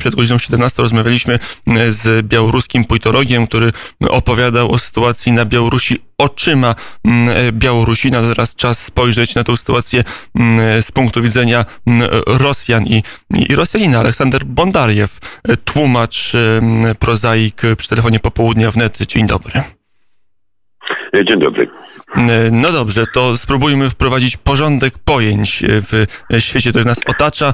przed godziną 17 rozmawialiśmy z białoruskim politologiem, który opowiadał o sytuacji na Białorusi oczyma Białorusina. Teraz czas spojrzeć na tę sytuację z punktu widzenia Rosjan i, i Rosjanina. Aleksander Bondariew, tłumacz, prozaik przy telefonie popołudnia wnet. Dzień dobry. Dzień dobry. No dobrze, to spróbujmy wprowadzić porządek pojęć w świecie, który nas otacza.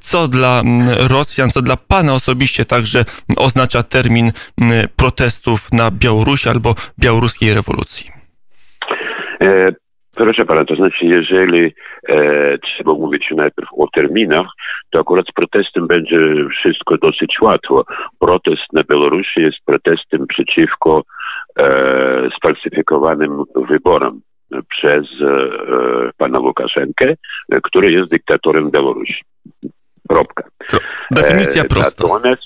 Co dla Rosjan, co dla Pana osobiście także oznacza termin protestów na Białorusi albo białoruskiej rewolucji? E, proszę Pana, to znaczy, jeżeli e, trzeba mówić najpierw o terminach, to akurat z protestem będzie wszystko dosyć łatwo. Protest na Białorusi jest protestem przeciwko e, sfalsyfikowanym wyborom przez e, pana Łukaszenkę, który jest dyktatorem Białorusi. Kropka. Definicja E, prosta. Natomiast,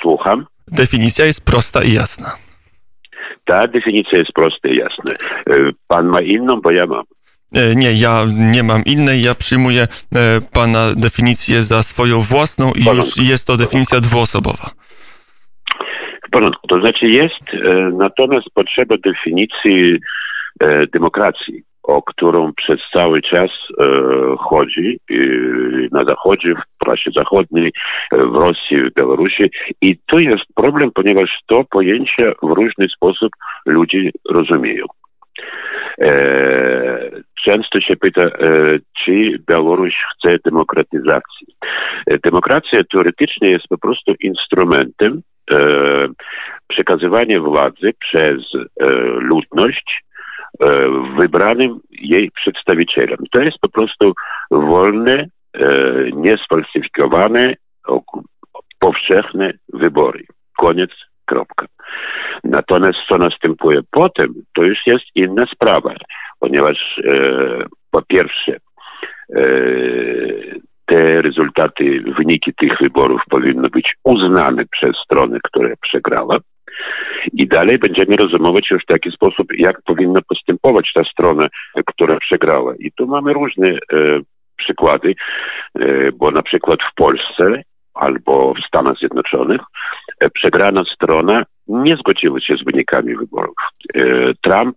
słucham, Definicja jest prosta i jasna. ta definicja jest prosta i jasna. E, Pan ma inną, bo ja mam. E, Nie, ja nie mam innej. Ja przyjmuję e, Pana definicję za swoją własną i już jest to definicja dwuosobowa. Porządku. To znaczy jest e, natomiast potrzeba definicji e, demokracji, o którą przez cały czas e, chodzi na Zachodzie, w prasie zachodniej, w Rosji, w Białorusi. I tu jest problem, ponieważ to pojęcie w różny sposób ludzie rozumieją. E, często się pyta, e, czy Białoruś chce demokratyzacji. E, Demokracja teoretycznie jest po prostu instrumentem e, przekazywania władzy przez e, ludność e, wybranym jej przedstawicielem. To jest po prostu wolne, niesfalsyfikowane, powszechne wybory. Koniec, kropka. Natomiast co następuje potem, to już jest inna sprawa, ponieważ po pierwsze te rezultaty, wyniki tych wyborów powinny być uznane przez stronę, która przegrała. I dalej będziemy rozumować już w taki sposób, jak powinna postępować ta strona, która przegrała. I tu mamy różne e, przykłady, e, bo na przykład w Polsce albo w Stanach Zjednoczonych e, przegrana strona nie zgodziła się z wynikami wyborów. E, Trump,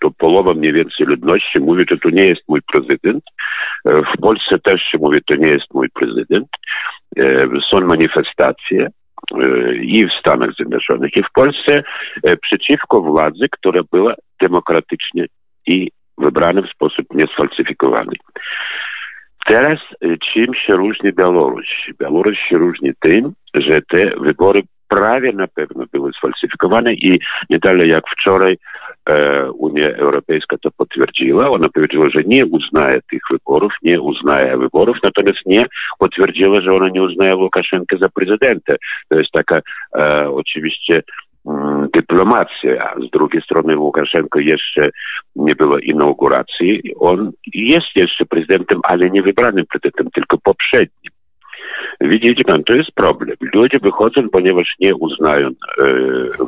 to połowa mniej więcej ludności mówi, że to nie jest mój prezydent. E, W Polsce też się mówi, to nie jest mój prezydent. E, Są manifestacje i w Stanach Zjednoczonych, i w Polsce przeciwko władzy, która była demokratycznie i wybrana w sposób niesfalsyfikowany. Teraz e, czym się różni Białoruś? Białoruś się różni tym, że te wybory prawie na pewno były sfalsyfikowane i nie dalej jak wczoraj e, Unia Europejska to potwierdziła. Ona powiedziała, że nie uznaje tych wyborów, nie uznaje wyborów, natomiast nie potwierdziła, że ona nie uznaje Łukaszenkę za prezydenta. To jest taka e, oczywiście mm, dyplomacja, a z drugiej strony Łukaszenko jeszcze nie było inauguracji. On jest jeszcze prezydentem, ale nie wybranym prezydentem, tylko poprzednim. Widzicie pan, to jest problem. Ludzie wychodzą, ponieważ nie uznają e,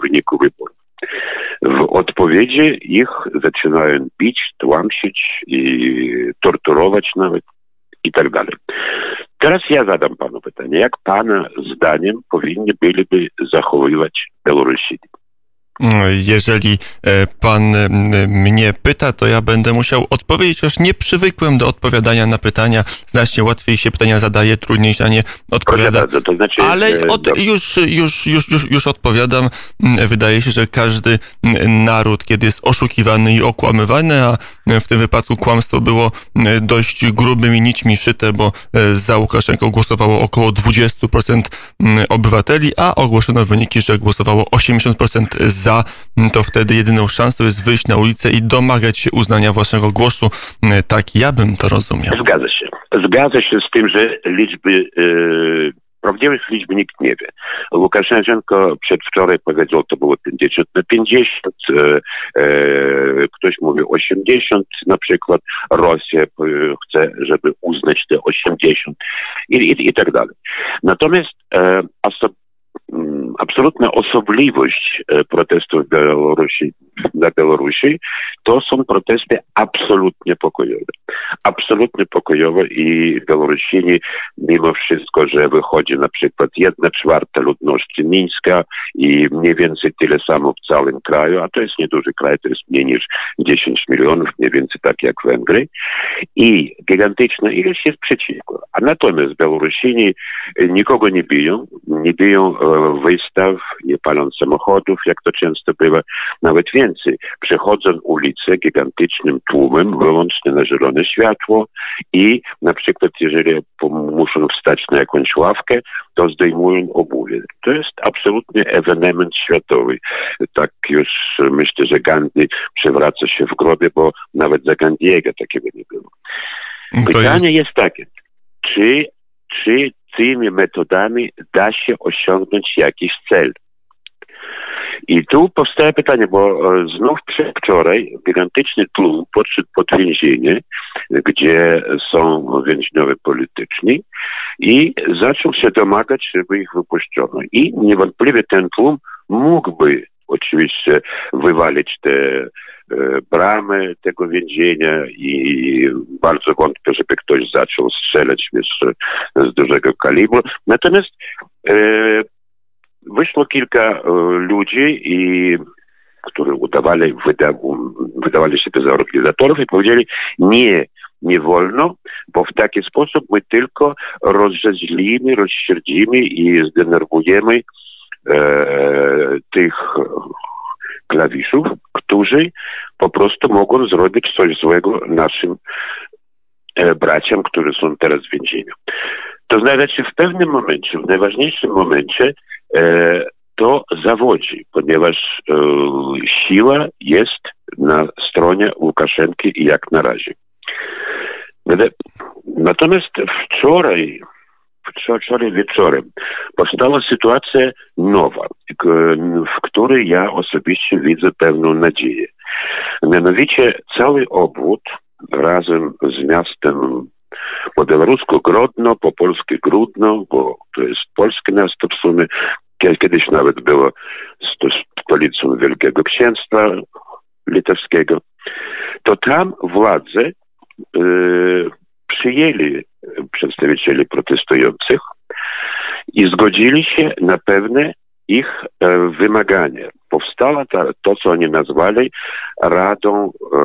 wyniku wyborów. W odpowiedzi ich zaczynają bić, tłamsić i torturować nawet i tak dalej. Teraz ja zadam panu pytanie. Jak pana zdaniem powinni byliby zachowywać Białorusini? Jeżeli e, pan e, mnie pyta, to ja będę musiał odpowiedzieć, chociaż nie przywykłem do odpowiadania na pytania. Znacznie łatwiej się pytania zadaje, trudniej się na nie odpowiada. bardzo, to znaczy... Ale e, od, już, już, już, już, już odpowiadam. Mm, Wydaje się, że każdy mm, naród, kiedy jest oszukiwany i okłamywany, a w tym wypadku kłamstwo było dość grubymi nićmi szyte, bo za Łukaszenką głosowało około 20% mm, obywateli, a ogłoszono wyniki, że głosowało 80% za, Mm, to wtedy jedyną szansą jest wyjść na ulicę i domagać się uznania własnego głosu. Mm, Tak ja bym to rozumiał. Zgadza się. Zgadza się z tym, że liczby, e, prawdziwych liczb nikt nie wie. Łukaszenko przedwczoraj powiedział, to było 50 na 50, e, e, ktoś mówi 80 na przykład, Rosja e, chce, żeby uznać te 80 i, i, i tak dalej. Natomiast e, oso- mm, absolutna osobliwość protestów Białorusi, na Białorusi, to są protesty absolutnie pokojowe. Absolutnie pokojowe i Białorusini, mimo wszystko, że wychodzi na przykład jedna czwarta ludności Mińska i mniej więcej tyle samo w całym kraju, a to jest nieduży kraj, to jest mniej niż 10 milionów, mniej więcej tak jak Węgry. I gigantyczna ilość jest przeciwko. A natomiast Białorusini nikogo nie biją, nie biją wystaw, nie palą samochodów, jak to często bywa. Nawet więcej, przechodzą ulicę gigantycznym tłumem, wyłącznie na zielone światło i na przykład jeżeli muszą wstać na jakąś ławkę, to zdejmują obuwie. To jest absolutnie ewenement światowy. Tak już myślę, że Gandhi przewraca się w grobie, bo nawet za Gandiego takiego nie było. Pytanie jest... jest takie, czy, czy tymi metodami da się osiągnąć jakiś cel? I tu powstaje pytanie, bo znów przedwczoraj gigantyczny tłum podszedł pod więzienie, gdzie są więźniowie polityczni i zaczął się domagać, żeby ich wypuszczono. I niewątpliwie ten tłum mógłby oczywiście wywalić te bramy tego więzienia i żeby ktoś zaczął strzelać jeszcze z dużego kalibru. Natomiast e, wyszło kilka e, ludzi i którzy udawali, wyda, wydawali się za organizatorów i powiedzieli nie, nie wolno, bo w taki sposób my tylko rozrzedzimy, rozsierdzimy i zdenerwujemy e, tych klawiszów, którzy po prostu mogą zrobić coś złego naszym braciom, którzy są teraz w więzieniu. To znaczy w pewnym momencie, w najważniejszym momencie e, to zawodzi, ponieważ e, siła jest na stronie Łukaszenki jak na razie. Natomiast wczoraj wczoraj wieczorem powstała sytuacja nowa, w której ja osobiście widzę pewną nadzieję. Mianowicie cały obwód razem z miastem po białorusku Grodno, po polskie Grudno, bo to jest polskie miasto w sumie, kiedyś nawet było stolicą Wielkiego Księstwa Litewskiego, to tam władze y, przyjęli przedstawicieli protestujących i zgodzili się na pewne ich e, wymagania. Powstała ta, to, co oni nazwali Radą e,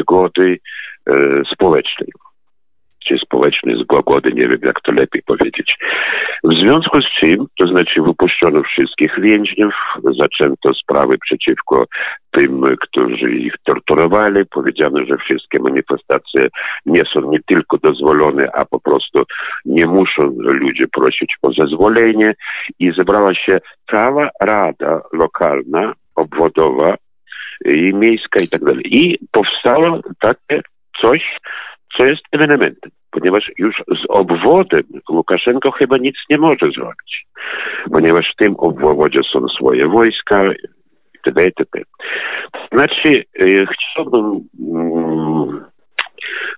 Zgody e, Społecznej czy społecznej zgody, nie wiem jak to lepiej powiedzieć. W związku z czym, to znaczy wypuszczono wszystkich więźniów, zaczęto sprawy przeciwko tym, którzy ich torturowali. Powiedziano, że wszystkie manifestacje nie są nie tylko dozwolone, a po prostu nie muszą ludzie prosić o zezwolenie. I zebrała się cała rada lokalna, obwodowa i miejska i tak dalej. I powstało takie coś, co jest ewenementem, ponieważ już z obwodem Łukaszenko chyba nic nie może zrobić, ponieważ w tym obwodzie są swoje wojska itd. itd. Znaczy, e, chciałbym mm,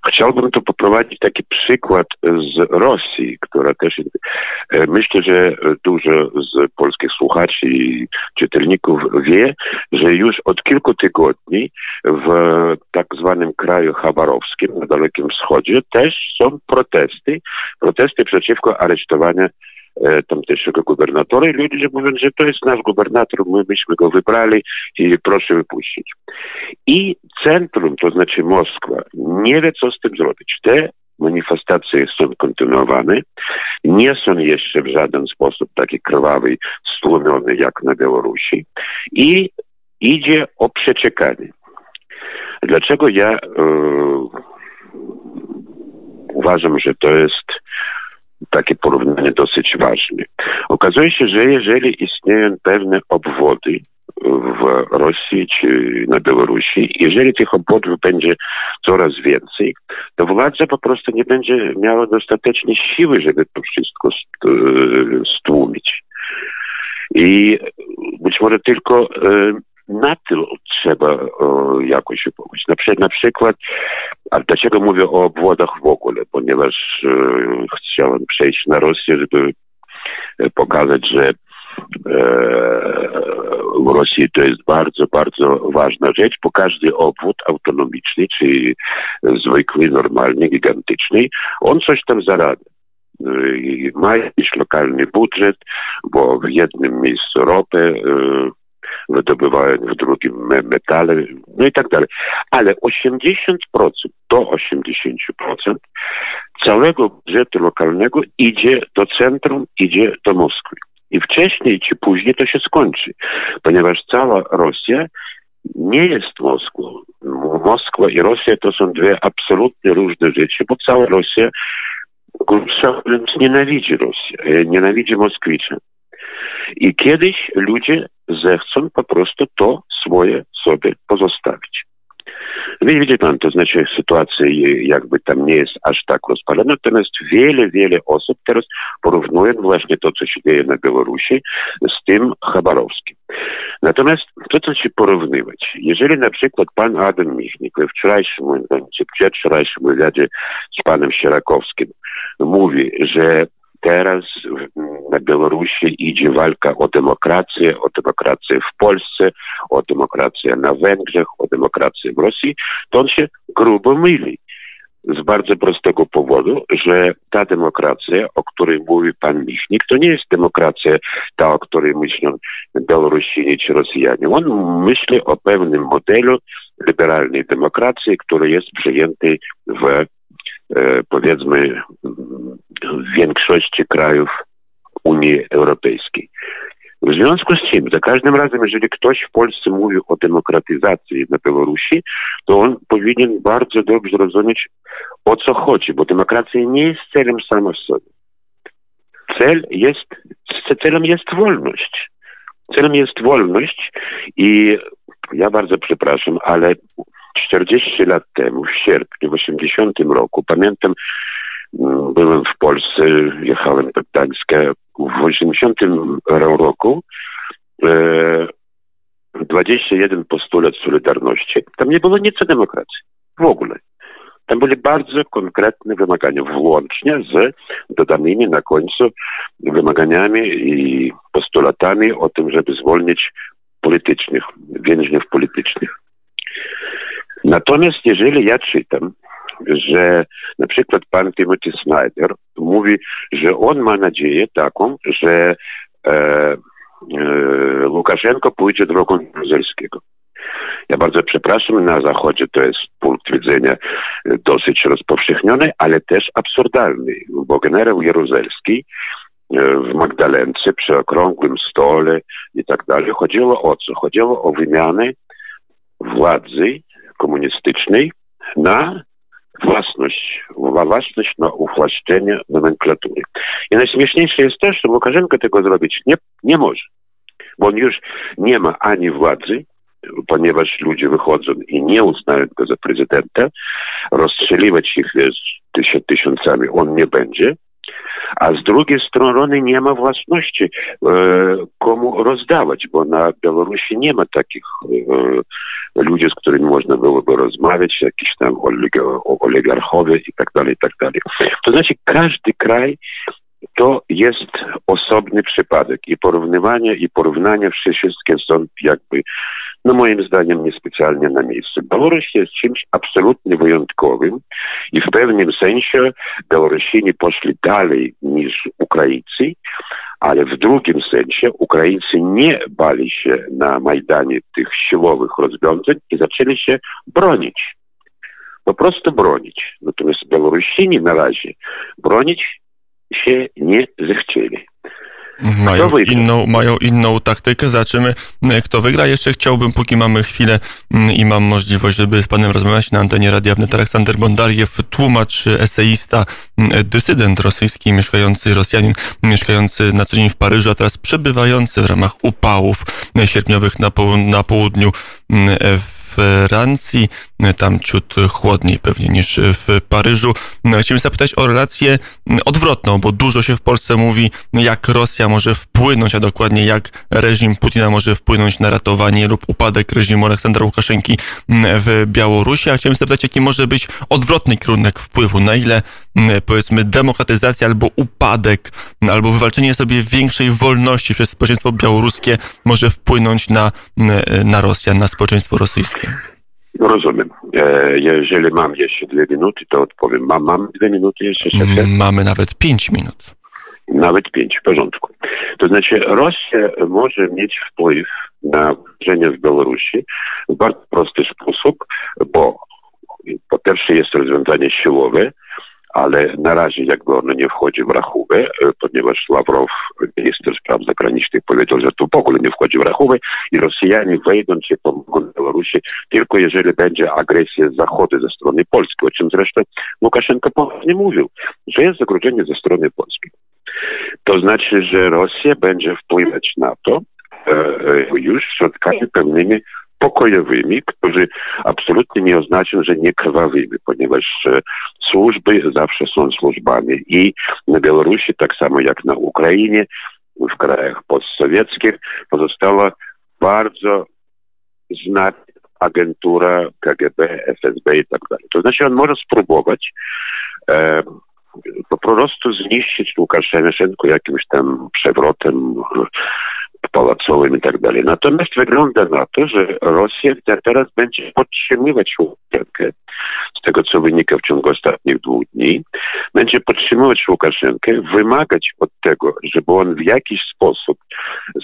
Chciałbym tu poprowadzić taki przykład z Rosji, która też e, myślę, że dużo z polskich słuchaczy i czytelników wie, że już od kilku tygodni w tak zwanym kraju chabarowskim na Dalekim Wschodzie też są protesty, protesty przeciwko aresztowaniu tamtejszego gubernatora i ludzie mówią, że to jest nasz gubernator, my byśmy go wybrali i proszę wypuścić. I centrum, to znaczy Moskwa, nie wie, co z tym zrobić. Te manifestacje są kontynuowane, nie są jeszcze w żaden sposób taki krwawy, stłumiony jak na Białorusi i idzie o przeciekanie. Dlaczego ja e, uważam, że to jest takie porównanie dosyć ważne. Okazuje się, że jeżeli istnieją pewne obwody w Rosji czy na Białorusi, jeżeli tych obwodów będzie coraz więcej, to władza po prostu nie będzie miała dostatecznej siły, żeby to wszystko stłumić. I być może tylko e, na tym trzeba o, jakoś upomóc. Na, na przykład, a dlaczego mówię o obwodach w ogóle? Ponieważ e, chciałem przejść na Rosję, żeby e, pokazać, że w Rosji to jest bardzo, bardzo ważna rzecz, bo każdy obwód autonomiczny, czy zwykły, normalny, gigantyczny, on coś tam zarabia. Ma jakiś lokalny budżet, bo w jednym miejscu ropę wydobywają w drugim metale, no i tak dalej. Ale 80% do 80% całego budżetu lokalnego idzie do centrum, idzie do Moskwy. I wcześniej czy później to się skończy, ponieważ cała Rosja nie jest Moskwą. Moskwa i Rosja to są dwie absolutnie różne rzeczy, bo cała Rosja, nienawidzi Rosję, nienawidzi Moskwicze. I kiedyś ludzie zechcą po prostu to swoje sobie pozostawić. Widzi pan, to znaczy sytuacja jakby tam nie jest aż tak rozpalona, natomiast wiele, wiele osób teraz porównują właśnie to, co się dzieje na Białorusi z tym Chabarowskim. Natomiast to, co się porównywać, jeżeli na przykład pan Adam Michnik we wczorajszym, czy przedwczorajszym wywiadzie z panem Sierakowskim mówi, że teraz na Białorusi idzie walka o demokrację, o demokrację w Polsce, o demokrację na Węgrzech, o demokrację w Rosji, to on się grubo myli. Z bardzo prostego powodu, że ta demokracja, o której mówi pan Michnik, to nie jest demokracja ta, o której myślą Białorusini czy Rosjanie. On myśli o pewnym modelu liberalnej demokracji, który jest przyjęty w powiedzmy w większości krajów Unii Europejskiej. W związku z tym, za każdym razem, jeżeli ktoś w Polsce mówi o demokratyzacji na Białorusi, to on powinien bardzo dobrze rozumieć, o co chodzi, bo demokracja nie jest celem sama w sobie. Cel jest, celem jest wolność. Celem jest wolność i ja bardzo przepraszam, ale 40 lat temu, w sierpniu, w 80 roku, pamiętam, mm, byłem w Polsce, jechałem do Gdańska. W 80 roku e, 21 postulat Solidarności. Tam nie było nic o demokracji. W ogóle. Tam były bardzo konkretne wymagania, włącznie z dodanymi na końcu wymaganiami i postulatami o tym, żeby zwolnić politycznych, więźniów politycznych. Natomiast jeżeli ja czytam, że na przykład pan Timothy Snyder mówi, że on ma nadzieję taką, że e, e, Łukaszenko pójdzie drogą Jaruzelskiego. Ja bardzo przepraszam, na Zachodzie to jest punkt widzenia dosyć rozpowszechniony, ale też absurdalny, bo generał Jaruzelski e, w Magdalence przy okrągłym stole i tak dalej chodziło o co? Chodziło o wymianę władzy komunistycznej na własność, własność na uwłaszczenie nomenklatury. I najśmieszniejsze jest to, że Łukaszenko tego zrobić nie, nie może, bo on już nie ma ani władzy, ponieważ ludzie wychodzą i nie uznają go za prezydenta, rozstrzeliwać ich wiesz, tysiącami on nie będzie, a z drugiej strony nie ma własności e, komu rozdawać, bo na Białorusi nie ma takich e, ludzi, z którymi można byłoby rozmawiać, jakiś tam oligarchowie i tak dalej, i tak dalej. To znaczy każdy kraj to jest osobny przypadek i porównywanie i porównania wszystkie są jakby no moim zdaniem niespecjalnie na miejscu. Białoruś jest czymś absolutnie wyjątkowym i w pewnym sensie Białorusini poszli dalej niż Ukraińcy, ale w drugim sensie Ukraińcy nie bali się na Majdanie tych siłowych rozwiązań i zaczęli się bronić. Po prostu bronić. Natomiast Białorusini na razie bronić się nie zechcieli. Mają inną, mają inną taktykę. Zobaczymy, kto wygra. Jeszcze chciałbym, póki mamy chwilę mm, i mam możliwość, żeby z panem rozmawiać na antenie Radia Wnet, Aleksander Bondariew, tłumacz, eseista, mm, dysydent rosyjski, mieszkający Rosjanin, mieszkający na co dzień w Paryżu, a teraz przebywający w ramach upałów sierpniowych na, na południu mm, w Francji. Tam ciut chłodniej pewnie niż w Paryżu. Chciałem zapytać o relację odwrotną, bo dużo się w Polsce mówi, jak Rosja może wpłynąć, a dokładnie jak reżim Putina może wpłynąć na ratowanie lub upadek reżimu Aleksandra Łukaszenki w Białorusi. A chciałem zapytać, jaki może być odwrotny kierunek wpływu, na ile powiedzmy demokratyzacja albo upadek, albo wywalczenie sobie większej wolności przez społeczeństwo białoruskie może wpłynąć na, na Rosję, na społeczeństwo rosyjskie. Rozumiem. E, jeżeli mam jeszcze dwie minuty, to odpowiem. Mam, mam dwie minuty jeszcze? Szefie? Mamy nawet pięć minut. Nawet pięć, w porządku. To znaczy Rosja może mieć wpływ na wydarzenia w Białorusi w bardzo prosty sposób, bo po pierwsze jest rozwiązanie siłowe, ale na razie jakby ono nie wchodzi w rachubę, e, ponieważ Ławrow, minister spraw zagranicznych, powiedział, że to w ogóle nie wchodzi w rachubę i Rosjanie wejdą się pomogą Białorusi tylko jeżeli będzie agresja z zachodu ze strony Polski, o czym zresztą Łukaszenko poważnie mówił, że jest zagrożenie ze strony Polski. To znaczy, że Rosja będzie wpływać na to e, e, już środkami pewnymi pokojowymi, którzy absolutnie nie oznaczają, że nie krwawymi, ponieważ e, służby zawsze są służbami i na Białorusi, tak samo jak na Ukrainie, w krajach postsowieckich pozostała bardzo znana agentura KGB, FSB i tak dalej. To znaczy on może spróbować e, po prostu zniszczyć Łukaszenko jakimś tam przewrotem pałacowym i tak dalej. Natomiast wygląda na to, że Rosja teraz będzie podtrzymywać Łukaszenkę, z tego co wynika w ciągu ostatnich dwóch dni, będzie podtrzymywać Łukaszenkę, wymagać od tego, żeby on w jakiś sposób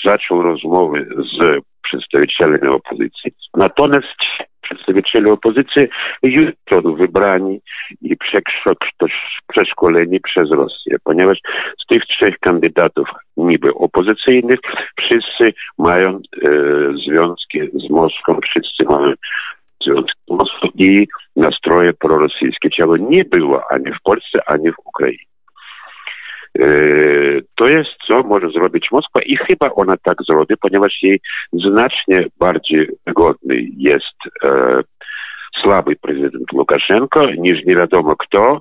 zaczął rozmowy z przedstawicielami opozycji. Natomiast przedstawiciele opozycji jutro wybrani i przeszkoleni przez Rosję, ponieważ z tych trzech kandydatów niby opozycyjnych wszyscy mają e, związki z Moskwą, wszyscy mają związki z Moskwą i nastroje prorosyjskie, czego nie było ani w Polsce, ani w Ukrainie. E, to jest, co może zrobić Moskwa i chyba ona tak zrobi, ponieważ jej znacznie bardziej wygodny jest e, słaby prezydent Łukaszenko niż nie wiadomo kto,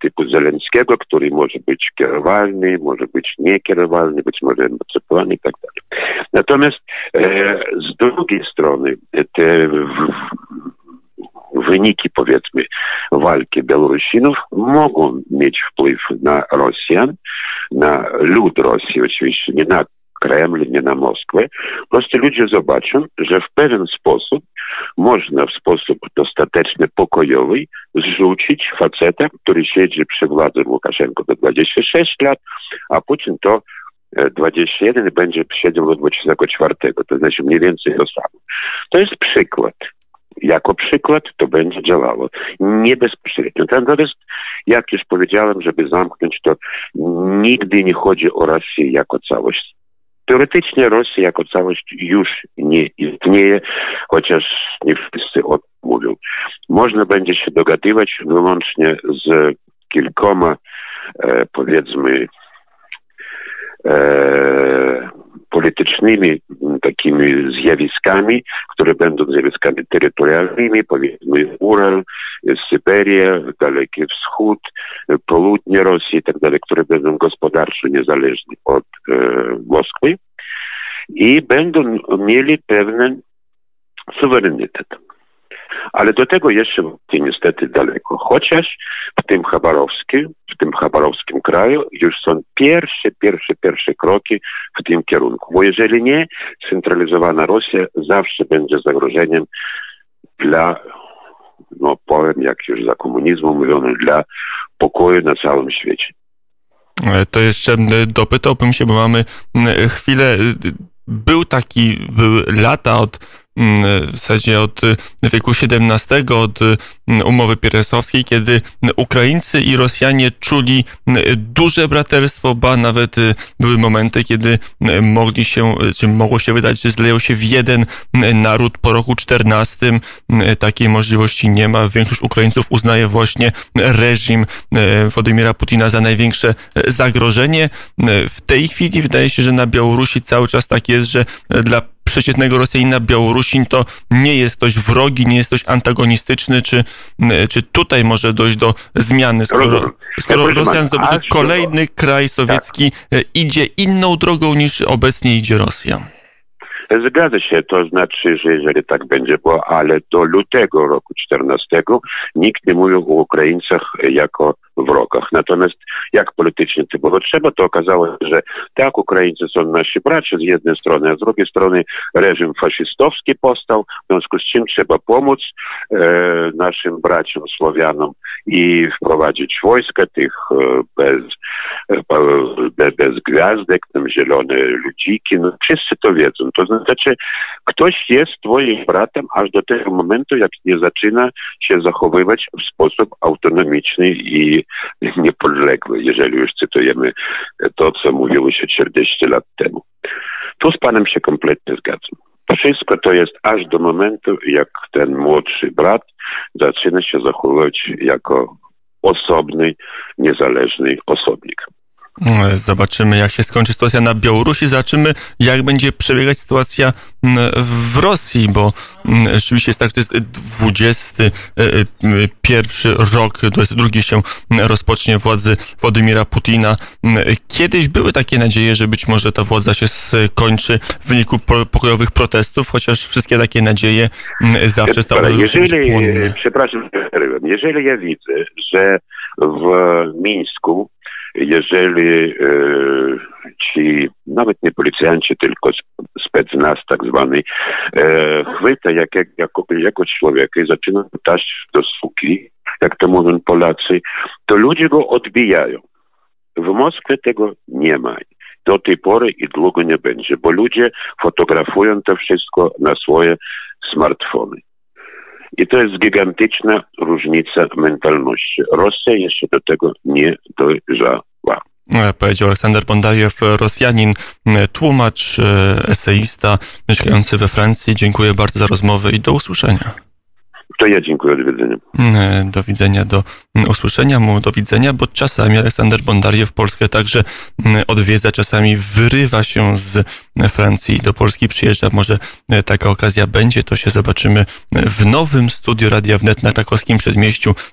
typu Zeleńskiego, który może być kierowalny, może być niekierowalny, być może emancypowany i tak dalej. Natomiast e, z drugiej strony te wyniki, powiedzmy, walki Białorusinów mogą mieć wpływ na Rosjan, na lud Rosji, oczywiście nie na Kreml, nie na Moskwę. Po prostu ludzie zobaczą, że w pewien sposób można w sposób dostatecznie pokojowy zrzucić faceta, który siedzi przy władzy Łukaszenko do 26 lat, a Putin to 21 będzie siedział do 24, to znaczy mniej więcej to samo. To jest przykład jako przykład to będzie działało. Nie bezpośrednio. Natomiast, jak już powiedziałem, żeby zamknąć to, nigdy nie chodzi o Rosję jako całość. Teoretycznie Rosja jako całość już nie istnieje, chociaż nie wszyscy o tym mówią. Można będzie się dogadywać wyłącznie z kilkoma, e, powiedzmy, politycznymi takimi zjawiskami, które będą zjawiskami terytorialnymi, powiedzmy Ural, Syberia, Dalekie Wschód, południe Rosji i tak dalej, które będą gospodarczo niezależne od e, Moskwy i będą mieli pewien suwerenitет. Ale do tego jeszcze niestety daleko. Chociaż w tym Chabarowskim, w tym Chabarowskim kraju już są pierwsze, pierwsze, pierwsze kroki w tym kierunku. Bo jeżeli nie, centralizowana Rosja zawsze będzie zagrożeniem dla, no powiem jak już za komunizmu mówiono, dla pokoju na całym świecie. To jeszcze dopytałbym się, bo mamy chwilę. Był taki, były lata od w zasadzie od y, wieku XVII, od y, umowy pieresowskiej, kiedy Ukraińcy i Rosjanie czuli y, duże braterstwo, ba nawet były momenty, kiedy mogli się, czy mogło się wydać, że zleją się w jeden naród po roku XIV. Takiej możliwości nie ma. Większość Ukraińców uznaje właśnie reżim Władimira Putina za największe zagrożenie. W tej chwili wydaje się, że na Białorusi cały czas tak jest, że dla przeciętnego Rosjanina Białorusin to nie jest dość wrogi, nie jest dość antagonistyczny, czy, czy tutaj może dojść do zmiany, skoro, skoro Rosjan zdobył, że kolejny kraj sowiecki tak. idzie inną drogą niż obecnie idzie Rosja. Zgadza się, to znaczy, że jeżeli tak będzie było, ale do lutego roku 14 nikt nie mówił o Ukraińcach jako wrogach. Natomiast jak politycznie to było trzeba, to okazało się, że tak, Ukraińcy są nasi bracia z jednej strony, a z drugiej strony reżim faszystowski powstał, w związku z czym trzeba pomóc e, naszym braciom Słowianom i wprowadzić wojska tych e, bez, e, bez, gwiazdek, tam zielone ludziki, no wszyscy to wiedzą. To znaczy, ktoś jest twoim bratem aż do tego momentu, jak nie zaczyna się zachowywać w sposób autonomiczny i niepodległy, jeżeli już cytujemy to, co mówiło się 40 lat temu. Tu z panem się kompletnie zgadzam. Wszystko to jest aż do momentu, jak ten młodszy brat zaczyna się zachowywać jako osobny, niezależny osobnik. Zobaczymy, jak się skończy sytuacja na Białorusi. Zobaczymy, jak będzie przebiegać sytuacja w Rosji, bo rzeczywiście jest tak, że to jest 21 rok, 22 się rozpocznie władzy Władimira Putina. Kiedyś były takie nadzieje, że być może ta władza się skończy w wyniku pokojowych protestów, chociaż wszystkie takie nadzieje zawsze stały jeżeli, Przepraszam, jeżeli ja widzę, że w Mińsku jeżeli e, ci nawet nie policjanci, tylko specnaz tak zwany, e, chwyta jak, jako, jako człowieka i zaczyna pytać do suki, jak to mówią Polacy, to ludzie go odbijają. W Moskwie tego nie ma. Do tej pory i długo nie będzie, bo ludzie fotografują to wszystko na swoje smartfony. I to jest gigantyczna różnica mentalności. Rosja jeszcze do tego nie dojrzała. E, powiedział Aleksander Bondariew, Rosjanin, tłumacz, e, eseista, mieszkający we Francji. Dziękuję bardzo za rozmowę i do usłyszenia. To ja dziękuję, do widzenia. E, do widzenia, do usłyszenia mu, do widzenia, bo czasami Aleksander Bondariew Polskę także odwiedza, czasami wyrywa się z Francji do Polski, przyjeżdża. Może taka okazja będzie, to się zobaczymy w nowym studiu Radia Wnet na krakowskim przedmieściu.